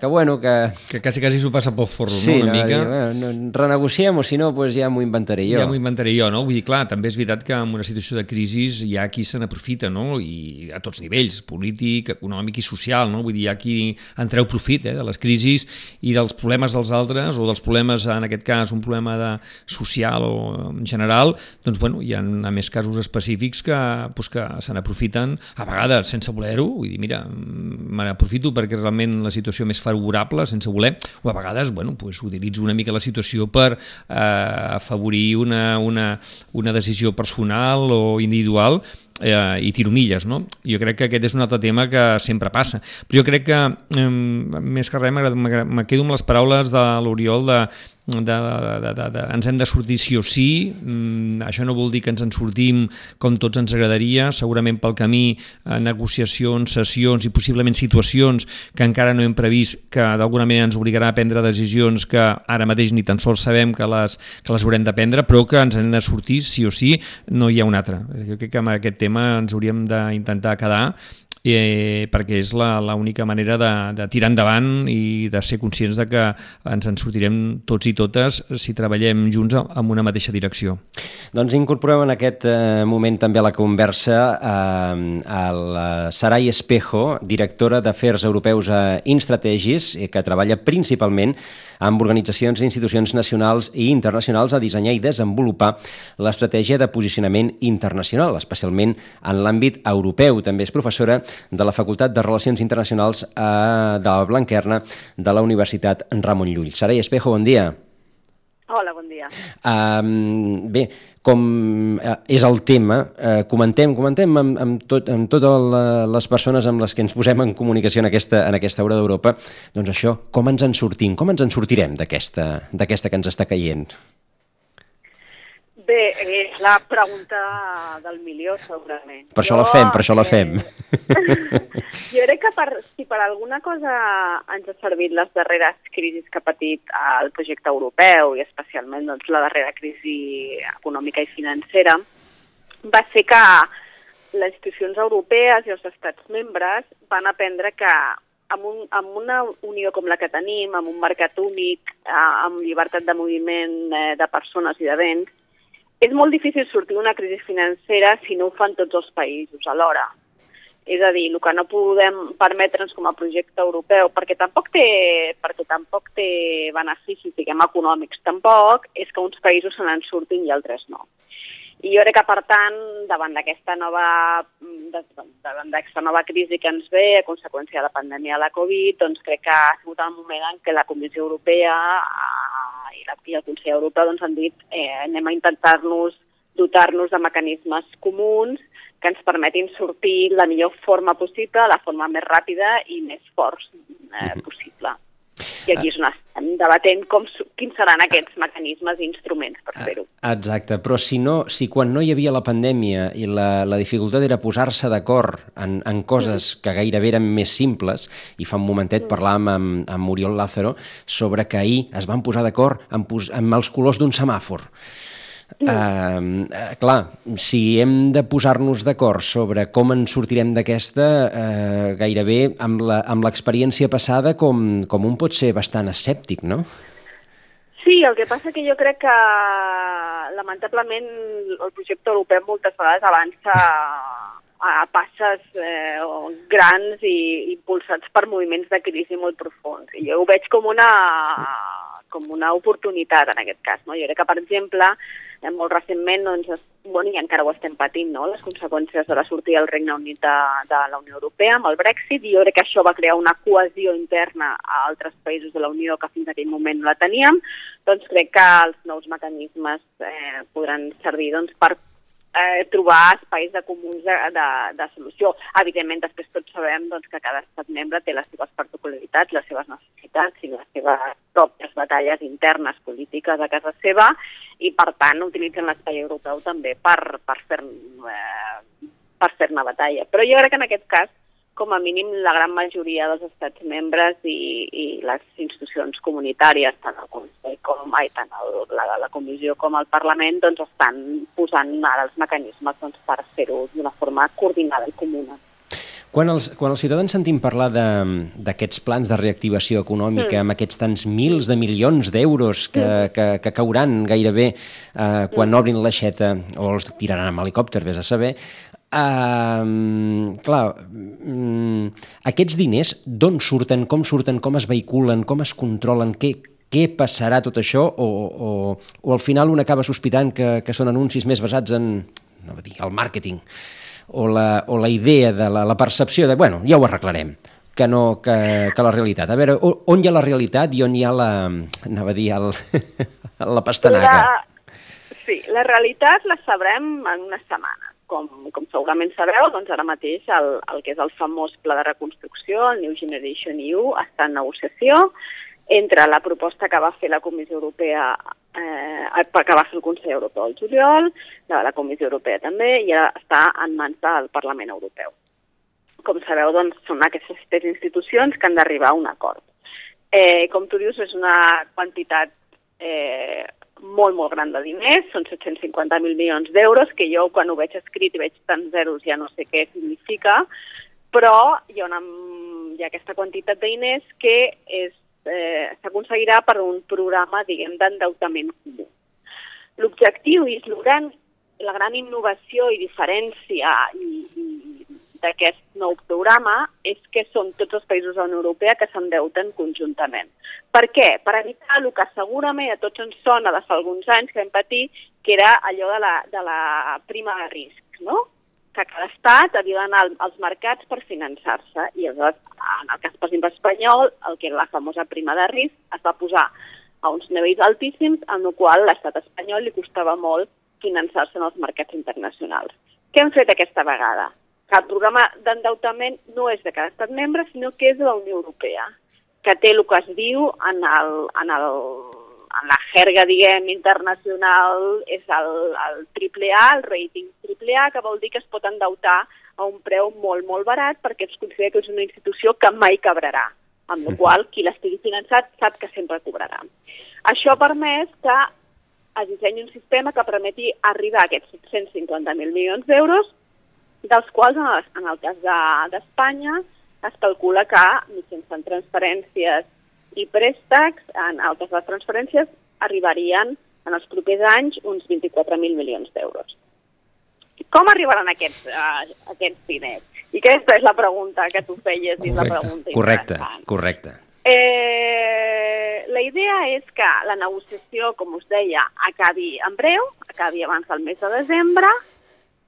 que bueno, que... Que quasi, quasi s'ho passa pel forro, sí, no? Una no, mica. Dir, bueno, renegociem, o si no, pues ja m'ho inventaré jo. Ja m'ho inventaré jo, no? Vull dir, clar, també és veritat que en una situació de crisi hi ha qui se n'aprofita, no? I a tots nivells, polític, econòmic i social, no? Vull dir, hi ha qui en treu profit eh, de les crisis i dels problemes dels altres, o dels problemes, en aquest cas, un problema de social o en general, doncs, bueno, hi ha a més casos específics que, pues, que se n'aprofiten, a vegades sense voler-ho, vull dir, mira, me n'aprofito perquè realment la situació més favorable, sense voler, o a vegades, bueno, pues, utilitzo una mica la situació per eh, afavorir una, una, una decisió personal o individual eh, i tiro milles, no? Jo crec que aquest és un altre tema que sempre passa. Però jo crec que, eh, més que res, me quedo amb les paraules de l'Oriol de de, de, de, de, ens hem de sortir sí o sí, mm, això no vol dir que ens en sortim com tots ens agradaria, segurament pel camí eh, negociacions, sessions i possiblement situacions que encara no hem previst que d'alguna manera ens obligarà a prendre decisions que ara mateix ni tan sols sabem que les, que les haurem de prendre, però que ens hem de sortir sí o sí, no hi ha un altre. Jo crec que amb aquest tema ens hauríem d'intentar quedar eh, perquè és l'única manera de, de tirar endavant i de ser conscients de que ens en sortirem tots i totes si treballem junts en una mateixa direcció. Doncs incorporem en aquest eh, moment també a la conversa eh, el Sarai Espejo, directora d'Afers Europeus a Instrategis, eh, que treballa principalment amb organitzacions i institucions nacionals i internacionals a dissenyar i desenvolupar l'estratègia de posicionament internacional, especialment en l'àmbit europeu. També és professora de la Facultat de Relacions Internacionals eh, de la Blanquerna de la Universitat Ramon Llull. Saray Espejo, bon dia. Hola, bon dia. Um, bé, com uh, és el tema, uh, comentem, comentem amb, amb, tot, amb totes les persones amb les que ens posem en comunicació en aquesta, en aquesta hora d'Europa, doncs això, com ens en sortim, com ens en sortirem d'aquesta que ens està caient? Bé, és la pregunta del milió, segurament. Per això jo, la fem, per això la fem. Eh, [LAUGHS] jo crec que per, si per alguna cosa ens ha servit les darreres crisis que ha patit el projecte europeu i especialment doncs, la darrera crisi econòmica i financera, va ser que les institucions europees i els estats membres van aprendre que amb, un, amb una unió com la que tenim, amb un mercat únic, eh, amb llibertat de moviment eh, de persones i de béns, és molt difícil sortir d'una crisi financera si no ho fan tots els països alhora. És a dir, el que no podem permetre'ns com a projecte europeu, perquè tampoc té, perquè tampoc té beneficis, diguem, econòmics tampoc, és que uns països se n'en surtin i altres no. I jo crec que, per tant, davant d'aquesta nova, davant d'aquesta nova crisi que ens ve a conseqüència de la pandèmia de la Covid, doncs crec que ha sigut el moment en què la Comissió Europea i, la, i el Consell Europeu doncs, han dit eh, anem a intentar-nos dotar-nos de mecanismes comuns que ens permetin sortir la millor forma possible, la forma més ràpida i més forts eh, possible. I aquí és on estem debatent com, quins seran aquests mecanismes i instruments per fer-ho. Exacte, però si, no, si quan no hi havia la pandèmia i la, la dificultat era posar-se d'acord en, en coses mm. que gairebé eren més simples, i fa un momentet mm. parlàvem amb, amb Oriol Lázaro sobre que ahir es van posar d'acord amb, amb els colors d'un semàfor. Uh, clar, si hem de posar-nos d'acord sobre com en sortirem d'aquesta, uh, gairebé amb l'experiència passada com, com un pot ser bastant escèptic, no? Sí, el que passa que jo crec que lamentablement el projecte europeu moltes vegades avança a passes eh, grans i impulsats per moviments de crisi molt profuns. I jo ho veig com una, com una oportunitat en aquest cas. No? Jo crec que, per exemple, eh, molt recentment, doncs, bueno, i encara ho estem patint, no? les conseqüències de la sortida del Regne Unit de, de la Unió Europea amb el Brexit, i jo crec que això va crear una cohesió interna a altres països de la Unió que fins a aquell moment no la teníem, doncs crec que els nous mecanismes eh, podran servir doncs, per eh, trobar espais de comuns de, de, de solució. Evidentment, després tots sabem doncs, que cada estat membre té les seves particularitats, les seves necessitats i les seves pròpies batalles internes polítiques a casa seva i, per tant, utilitzen l'espai europeu també per, per fer-ne eh, per fer batalla. Però jo crec que en aquest cas com a mínim la gran majoria dels estats membres i, i les institucions comunitàries, tant el Consell com ai, tant el, la, la Comissió com el Parlament, doncs estan posant ara els mecanismes doncs, per fer-ho d'una forma coordinada i comuna. Quan els, quan els ciutadans sentim parlar d'aquests plans de reactivació econòmica, mm. amb aquests tants mils de milions d'euros que, mm. que, que cauran gairebé eh, quan mm. obrin l'aixeta, o els tiraran amb helicòpter, vés a saber, Uh, clar, um, aquests diners d'on surten, com surten, com es vehiculen, com es controlen, què, què passarà tot això o, o, o al final un acaba sospitant que, que són anuncis més basats en no dir, el màrqueting o la, o la idea de la, la percepció de, bueno, ja ho arreglarem que no que, que la realitat. A veure, on hi ha la realitat i on hi ha la, anava a dir, el, [LAUGHS] la pastanaga? La, sí, la realitat la sabrem en una setmana com, com segurament sabeu, doncs ara mateix el, el que és el famós pla de reconstrucció, el New Generation EU, està en negociació entre la proposta que va fer la Comissió Europea, eh, que va fer el Consell Europeu el juliol, la, la Comissió Europea també, i ara està en mans del Parlament Europeu. Com sabeu, doncs, són aquestes tres institucions que han d'arribar a un acord. Eh, com tu dius, és una quantitat eh, molt, molt gran de diners, són 750.000 milions d'euros, que jo quan ho veig escrit i veig tants zeros ja no sé què significa, però hi ha, una, hi ha aquesta quantitat de diners que és eh, s'aconseguirà per un programa, diguem, d'endeutament comú. L'objectiu i la la gran innovació i diferència i, i d'aquest nou programa és que són tots els països de la Unió Europea que s'endeuten conjuntament. Per què? Per evitar el que segurament a tots ens sona de fa alguns anys que vam patir, que era allò de la, de la prima de risc, no? que cada estat havia d'anar als mercats per finançar-se i aleshores, en el cas, per exemple, espanyol, el que era la famosa prima de risc es va posar a uns nivells altíssims, en el qual l'estat espanyol li costava molt finançar-se en els mercats internacionals. Què hem fet aquesta vegada? Que el programa d'endeutament no és de cada estat membre, sinó que és de la Unió Europea, que té el que es diu en, el, en, el, en la jerga, diguem, internacional, és el, el AAA, el rating AAA, que vol dir que es pot endeutar a un preu molt, molt barat perquè es considera que és una institució que mai quebrarà, amb la qual qui l'estigui finançat sap que sempre cobrarà. Això ha permès que es dissenyi un sistema que permeti arribar a aquests 150.000 milions d'euros dels quals en el, en el cas d'Espanya de, es calcula que mitjançant transferències i préstecs, en el cas de les transferències, arribarien en els propers anys uns 24.000 milions d'euros. Com arribaran aquests, uh, aquests diners? I aquesta és la pregunta que tu feies correcte, i la pregunta correcte, correcte. Eh, la idea és que la negociació, com us deia, acabi en breu, acabi abans del mes de desembre,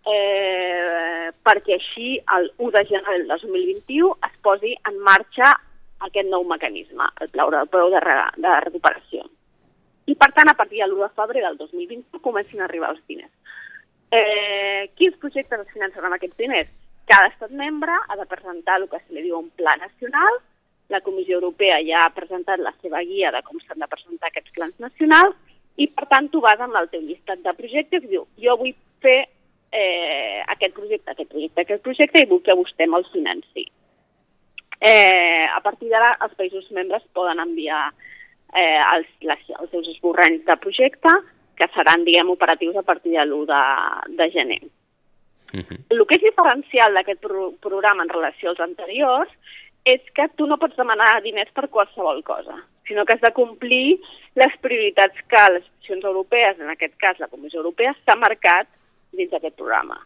eh, perquè així el 1 de gener del 2021 es posi en marxa aquest nou mecanisme, el Pla de, re, de Recuperació. I, per tant, a partir de l'1 de febrer del 2021 comencin a arribar els diners. Eh, quins projectes es financen amb aquests diners? Cada estat membre ha de presentar el que se li diu un pla nacional. La Comissió Europea ja ha presentat la seva guia de com s'han de presentar aquests plans nacionals i, per tant, tu vas amb el teu llistat de projectes i diu jo vull fer eh, aquest projecte, aquest projecte, aquest projecte i vull que vostè me'l financi. Eh, a partir d'ara, els països membres poden enviar eh, els, les, els seus esborranys de projecte, que seran, diguem, operatius a partir de l'1 de, de gener. Uh -huh. El que és diferencial d'aquest pro programa en relació als anteriors és que tu no pots demanar diners per qualsevol cosa, sinó que has de complir les prioritats que les institucions europees, en aquest cas la Comissió Europea, s'ha marcat dins d'aquest programa.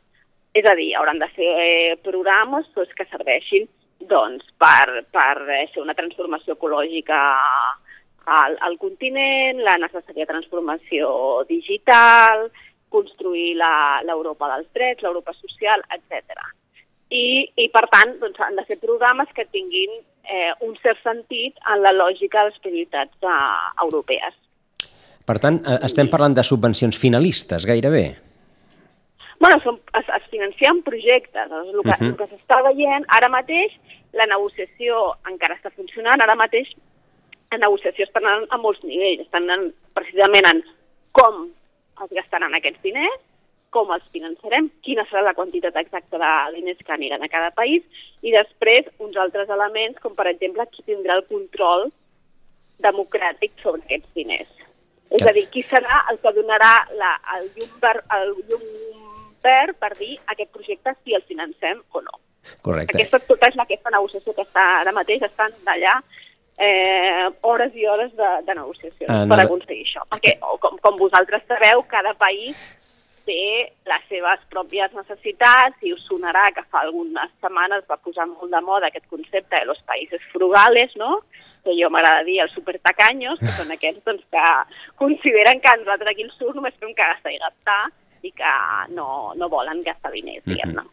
És a dir, hauran de ser programes doncs, que serveixin doncs, per, per eh, ser una transformació ecològica al, al continent, la necessària transformació digital, construir l'Europa dels drets, l'Europa social, etc. I, I, per tant, doncs, han de ser programes que tinguin eh, un cert sentit en la lògica de les prioritats eh, europees. Per tant, eh, estem parlant de subvencions finalistes, gairebé? Bueno, són, es, es financien projectes. Doncs el que, uh -huh. el que s'està veient ara mateix, la negociació encara està funcionant, ara mateix la negociació està anant a molts nivells, estan anant precisament en com es gastaran aquests diners, com els finançarem, quina serà la quantitat exacta de diners que aniran a cada país, i després uns altres elements, com per exemple qui tindrà el control democràtic sobre aquests diners. És a dir, qui serà el que donarà la, el, llum ver, el llum verd per dir aquest projecte si el financem o no. Correcte. Aquesta tota és aquesta negociació que està ara mateix, estan d'allà eh, hores i hores de, de negociacions Ah, no, per aconseguir això. Perquè, com, com vosaltres sabeu, cada país té les seves pròpies necessitats i us sonarà que fa algunes setmanes va posar molt de moda aquest concepte de los països frugales, no? que jo m'agrada dir els supertacaños, que són [LAUGHS] aquests doncs, que consideren que nosaltres aquí al sud només fem que gastar i gastar i que no, no volen gastar diners, diguem-ne.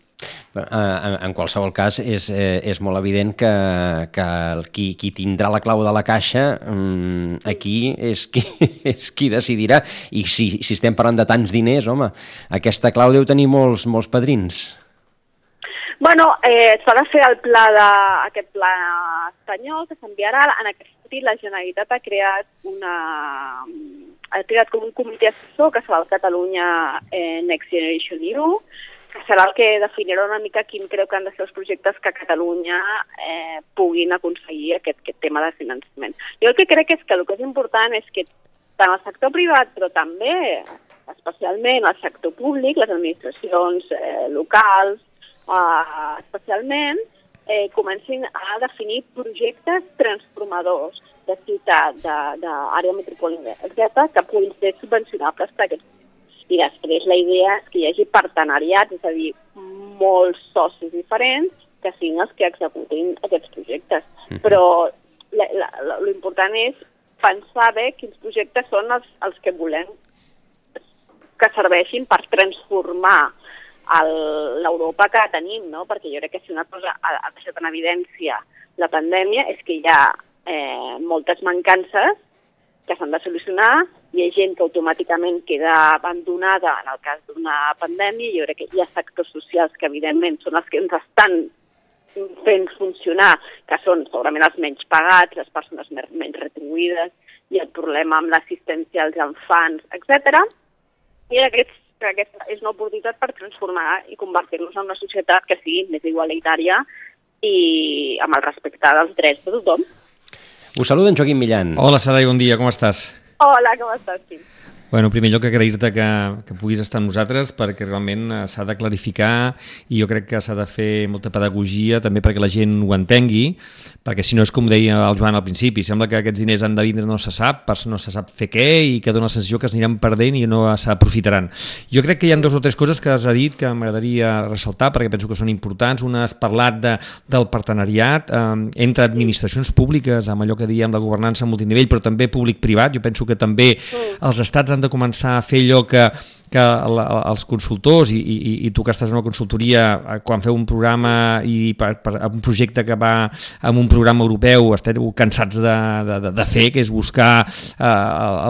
Però, eh, En, en qualsevol cas, és, eh, és molt evident que, que el, qui, qui tindrà la clau de la caixa mm, aquí és qui, [LAUGHS] és qui decidirà. I si, si estem parlant de tants diners, home, aquesta clau deu tenir molts, molts padrins. Bueno, eh, s'ha de fer el pla de, aquest pla espanyol que s'enviarà. En aquest sentit, la Generalitat ha creat una ha creat com un comitè assessor que serà el Catalunya eh, Next Generation EU, que serà el que definirà una mica quin creu que han de ser els projectes que a Catalunya eh, puguin aconseguir aquest, aquest tema de finançament. Jo el que crec és que el que és important és que tant el sector privat, però també especialment el sector públic, les administracions eh, locals, eh, especialment, eh, comencin a definir projectes transformadors de ciutat, d'àrea metropolitana, etc., que puguin ser subvencionables per aquests i després la idea és que hi hagi partenariats, és a dir, molts socis diferents que siguin els que executin aquests projectes. Mhm. Però l'important és pensar bé quins projectes són els, els que volem que serveixin per transformar l'Europa que tenim, no? perquè jo crec que si una cosa ha, ha deixat en evidència la pandèmia és que hi ha eh, moltes mancances que s'han de solucionar, hi ha gent que automàticament queda abandonada en el cas d'una pandèmia, jo crec que hi ha sectors socials que evidentment són els que ens estan fent funcionar, que són segurament els menys pagats, les persones menys retribuïdes, i el problema amb l'assistència als infants, etc. I aquest, que aquesta és una oportunitat per transformar i convertir-nos en una societat que sigui més igualitària i amb el respecte dels drets de tothom. Us saluda en Joaquim Millan. Hola, Sarai, bon dia, com estàs? Hola, com estàs, Quim? Bueno, en primer lloc agrair-te que, que puguis estar amb nosaltres perquè realment eh, s'ha de clarificar i jo crec que s'ha de fer molta pedagogia també perquè la gent ho entengui perquè si no és com deia el Joan al principi sembla que aquests diners han de vindre no se sap pas- no se sap fer què i que dona la sensació que es aniran perdent i no s'aprofitaran. Jo crec que hi ha dues o tres coses que has dit que m'agradaria ressaltar perquè penso que són importants. Una has parlat de, del partenariat eh, entre administracions públiques amb allò que diem la governança multinivell però també públic-privat. Jo penso que també els estats han de començar a fer allò que, que la, els consultors i, i, i tu que estàs en una consultoria eh, quan feu un programa i per, per, un projecte que va amb un programa europeu esteu cansats de, de, de, de fer que és buscar eh,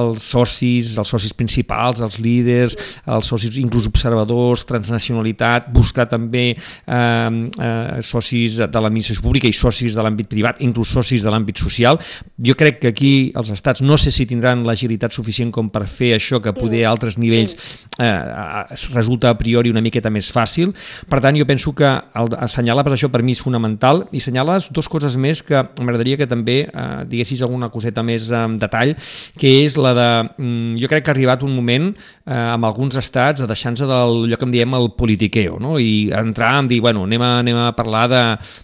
els socis els socis principals, els líders els socis inclús observadors transnacionalitat, buscar també eh, eh, socis de l'administració pública i socis de l'àmbit privat inclús socis de l'àmbit social. Jo crec que aquí els estats no sé si tindran l'agilitat suficient com per fer això que poder a altres nivells eh, es resulta a priori una miqueta més fàcil. Per tant, jo penso que el, assenyalar per això per mi és fonamental i assenyales dues coses més que m'agradaria que també eh, diguessis alguna coseta més en detall, que és la de... Mm, jo crec que ha arribat un moment eh, amb alguns estats a deixar-nos d'allò que en diem el politiqueo, no? i entrar en dir, bueno, anem a, anem a parlar de,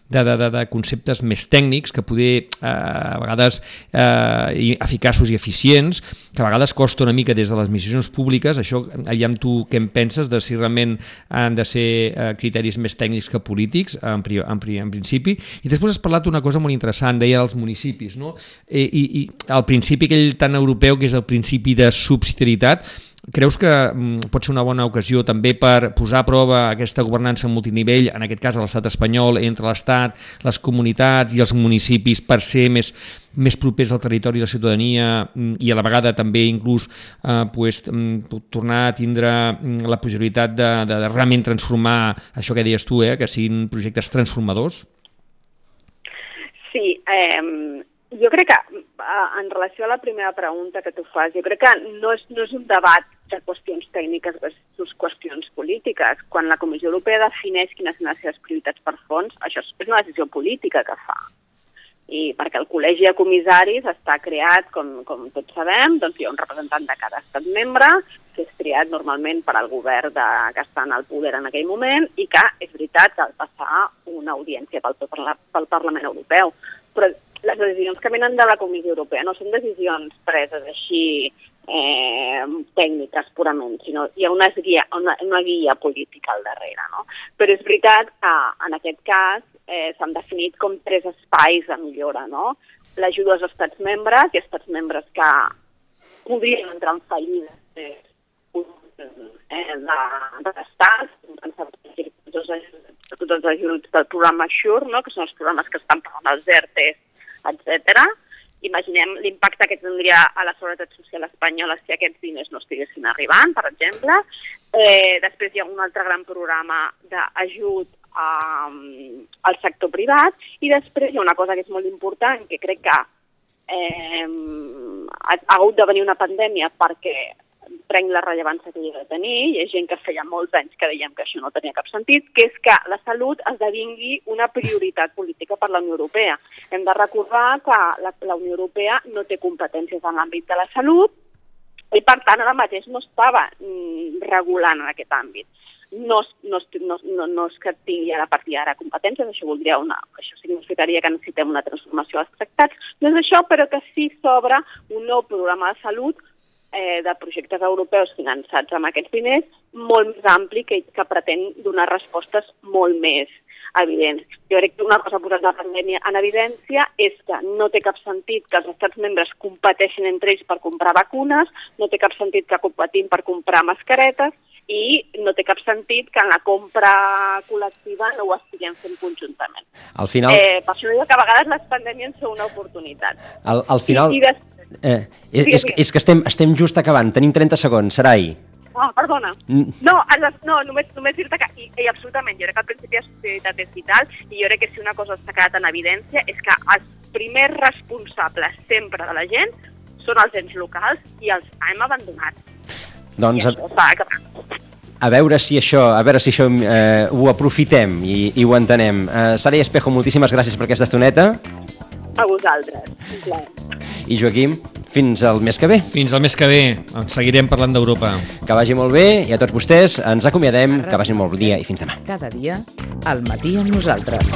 de, de, de, de conceptes més tècnics que poder eh, a vegades eh, eficaços i eficients, que a vegades costa una mica des de les missions públiques, això aviam tu què en penses de si realment han de ser eh, criteris més tècnics que polítics, en, pri, en, pri, en principi, i després has parlat d'una cosa molt interessant, deia els municipis, no? I, i, i el principi aquell tan europeu que és el principi de subsidiarietat, Creus que mm, pot ser una bona ocasió també per posar a prova aquesta governança multinivell, en aquest cas a l'estat espanyol, entre l'Estat, les comunitats i els municipis per ser més, més propers al territori i la ciutadania mm, i a la vegada també inclús eh, pues, mm, tornar a tindre mm, la possibilitat de, de, de realment transformar això que deies tu, eh, que siguin projectes transformadors? Sí, eh, jo crec que en relació a la primera pregunta que tu fas, jo crec que no és, no és un debat de qüestions tècniques versus qüestions polítiques. Quan la Comissió Europea defineix quines són les seves prioritats per fons, això és una decisió política que fa. I perquè el col·legi de comissaris està creat, com, com tots sabem, doncs hi ha un representant de cada estat membre, que és triat normalment per al govern de, que està en el poder en aquell moment i que, és veritat, ha de passar una audiència pel, pel Parlament Europeu. Però les decisions que venen de la Comissió Europea no són decisions preses així eh, tècniques purament, sinó hi ha una guia, una, una guia política al darrere. No? Però és veritat que en aquest cas eh, s'han definit com tres espais de millora. No? L'ajuda als estats membres i estats membres que podrien entrar en fallida eh, eh, de l'estat, tots els ajuts del programa SURE, no? que són els programes que estan pagant els ERTES, etc imaginem l'impacte que tindria a la Seguretat Social espanyola si aquests diners no estiguessin arribant, per exemple. Eh, després hi ha un altre gran programa d'ajut um, al sector privat i després hi ha una cosa que és molt important, que crec que eh, ha, ha hagut de venir una pandèmia perquè prenc la rellevància que hi ha de tenir, hi ha gent que feia molts anys que dèiem que això no tenia cap sentit, que és que la salut esdevingui una prioritat política per la Unió Europea. Hem de recordar que la, la Unió Europea no té competències en l'àmbit de la salut i, per tant, ara mateix no estava mm, regulant en aquest àmbit. No, no, no, no, no és que tingui ara a partir d'ara competències, això voldria una, això significaria que necessitem una transformació dels tractats, no és això, però que sí s'obre un nou programa de salut eh, de projectes europeus finançats amb aquests diners molt més ampli que, que pretén donar respostes molt més evidents. Jo crec que una cosa posada la pandèmia en evidència és que no té cap sentit que els estats membres competeixin entre ells per comprar vacunes, no té cap sentit que competim per comprar mascaretes i no té cap sentit que en la compra col·lectiva no ho estiguem fent conjuntament. Al final... Eh, per això dic que a vegades les pandèmies són una oportunitat. Al, al final... I, i des... Eh, és, és, és que estem, estem just acabant, tenim 30 segons, Sarai. Ah, perdona. No, no només, només dir-te que, i, i absolutament, jo crec que el principi de societat és vital i jo crec que si una cosa està quedat en evidència és que els primers responsables sempre de la gent són els ens locals i els hem abandonat. Doncs a, a veure si això, a veure si això eh, ho aprofitem i, i ho entenem. Eh, Sara i Espejo, moltíssimes gràcies per aquesta estoneta. A vosaltres, un I Joaquim, fins al mes que ve. Fins al mes que ve. Seguirem parlant d'Europa. Que vagi molt bé i a tots vostès ens acomiadem. Que vagi molt bon dia i fins demà. Cada dia, al matí amb nosaltres.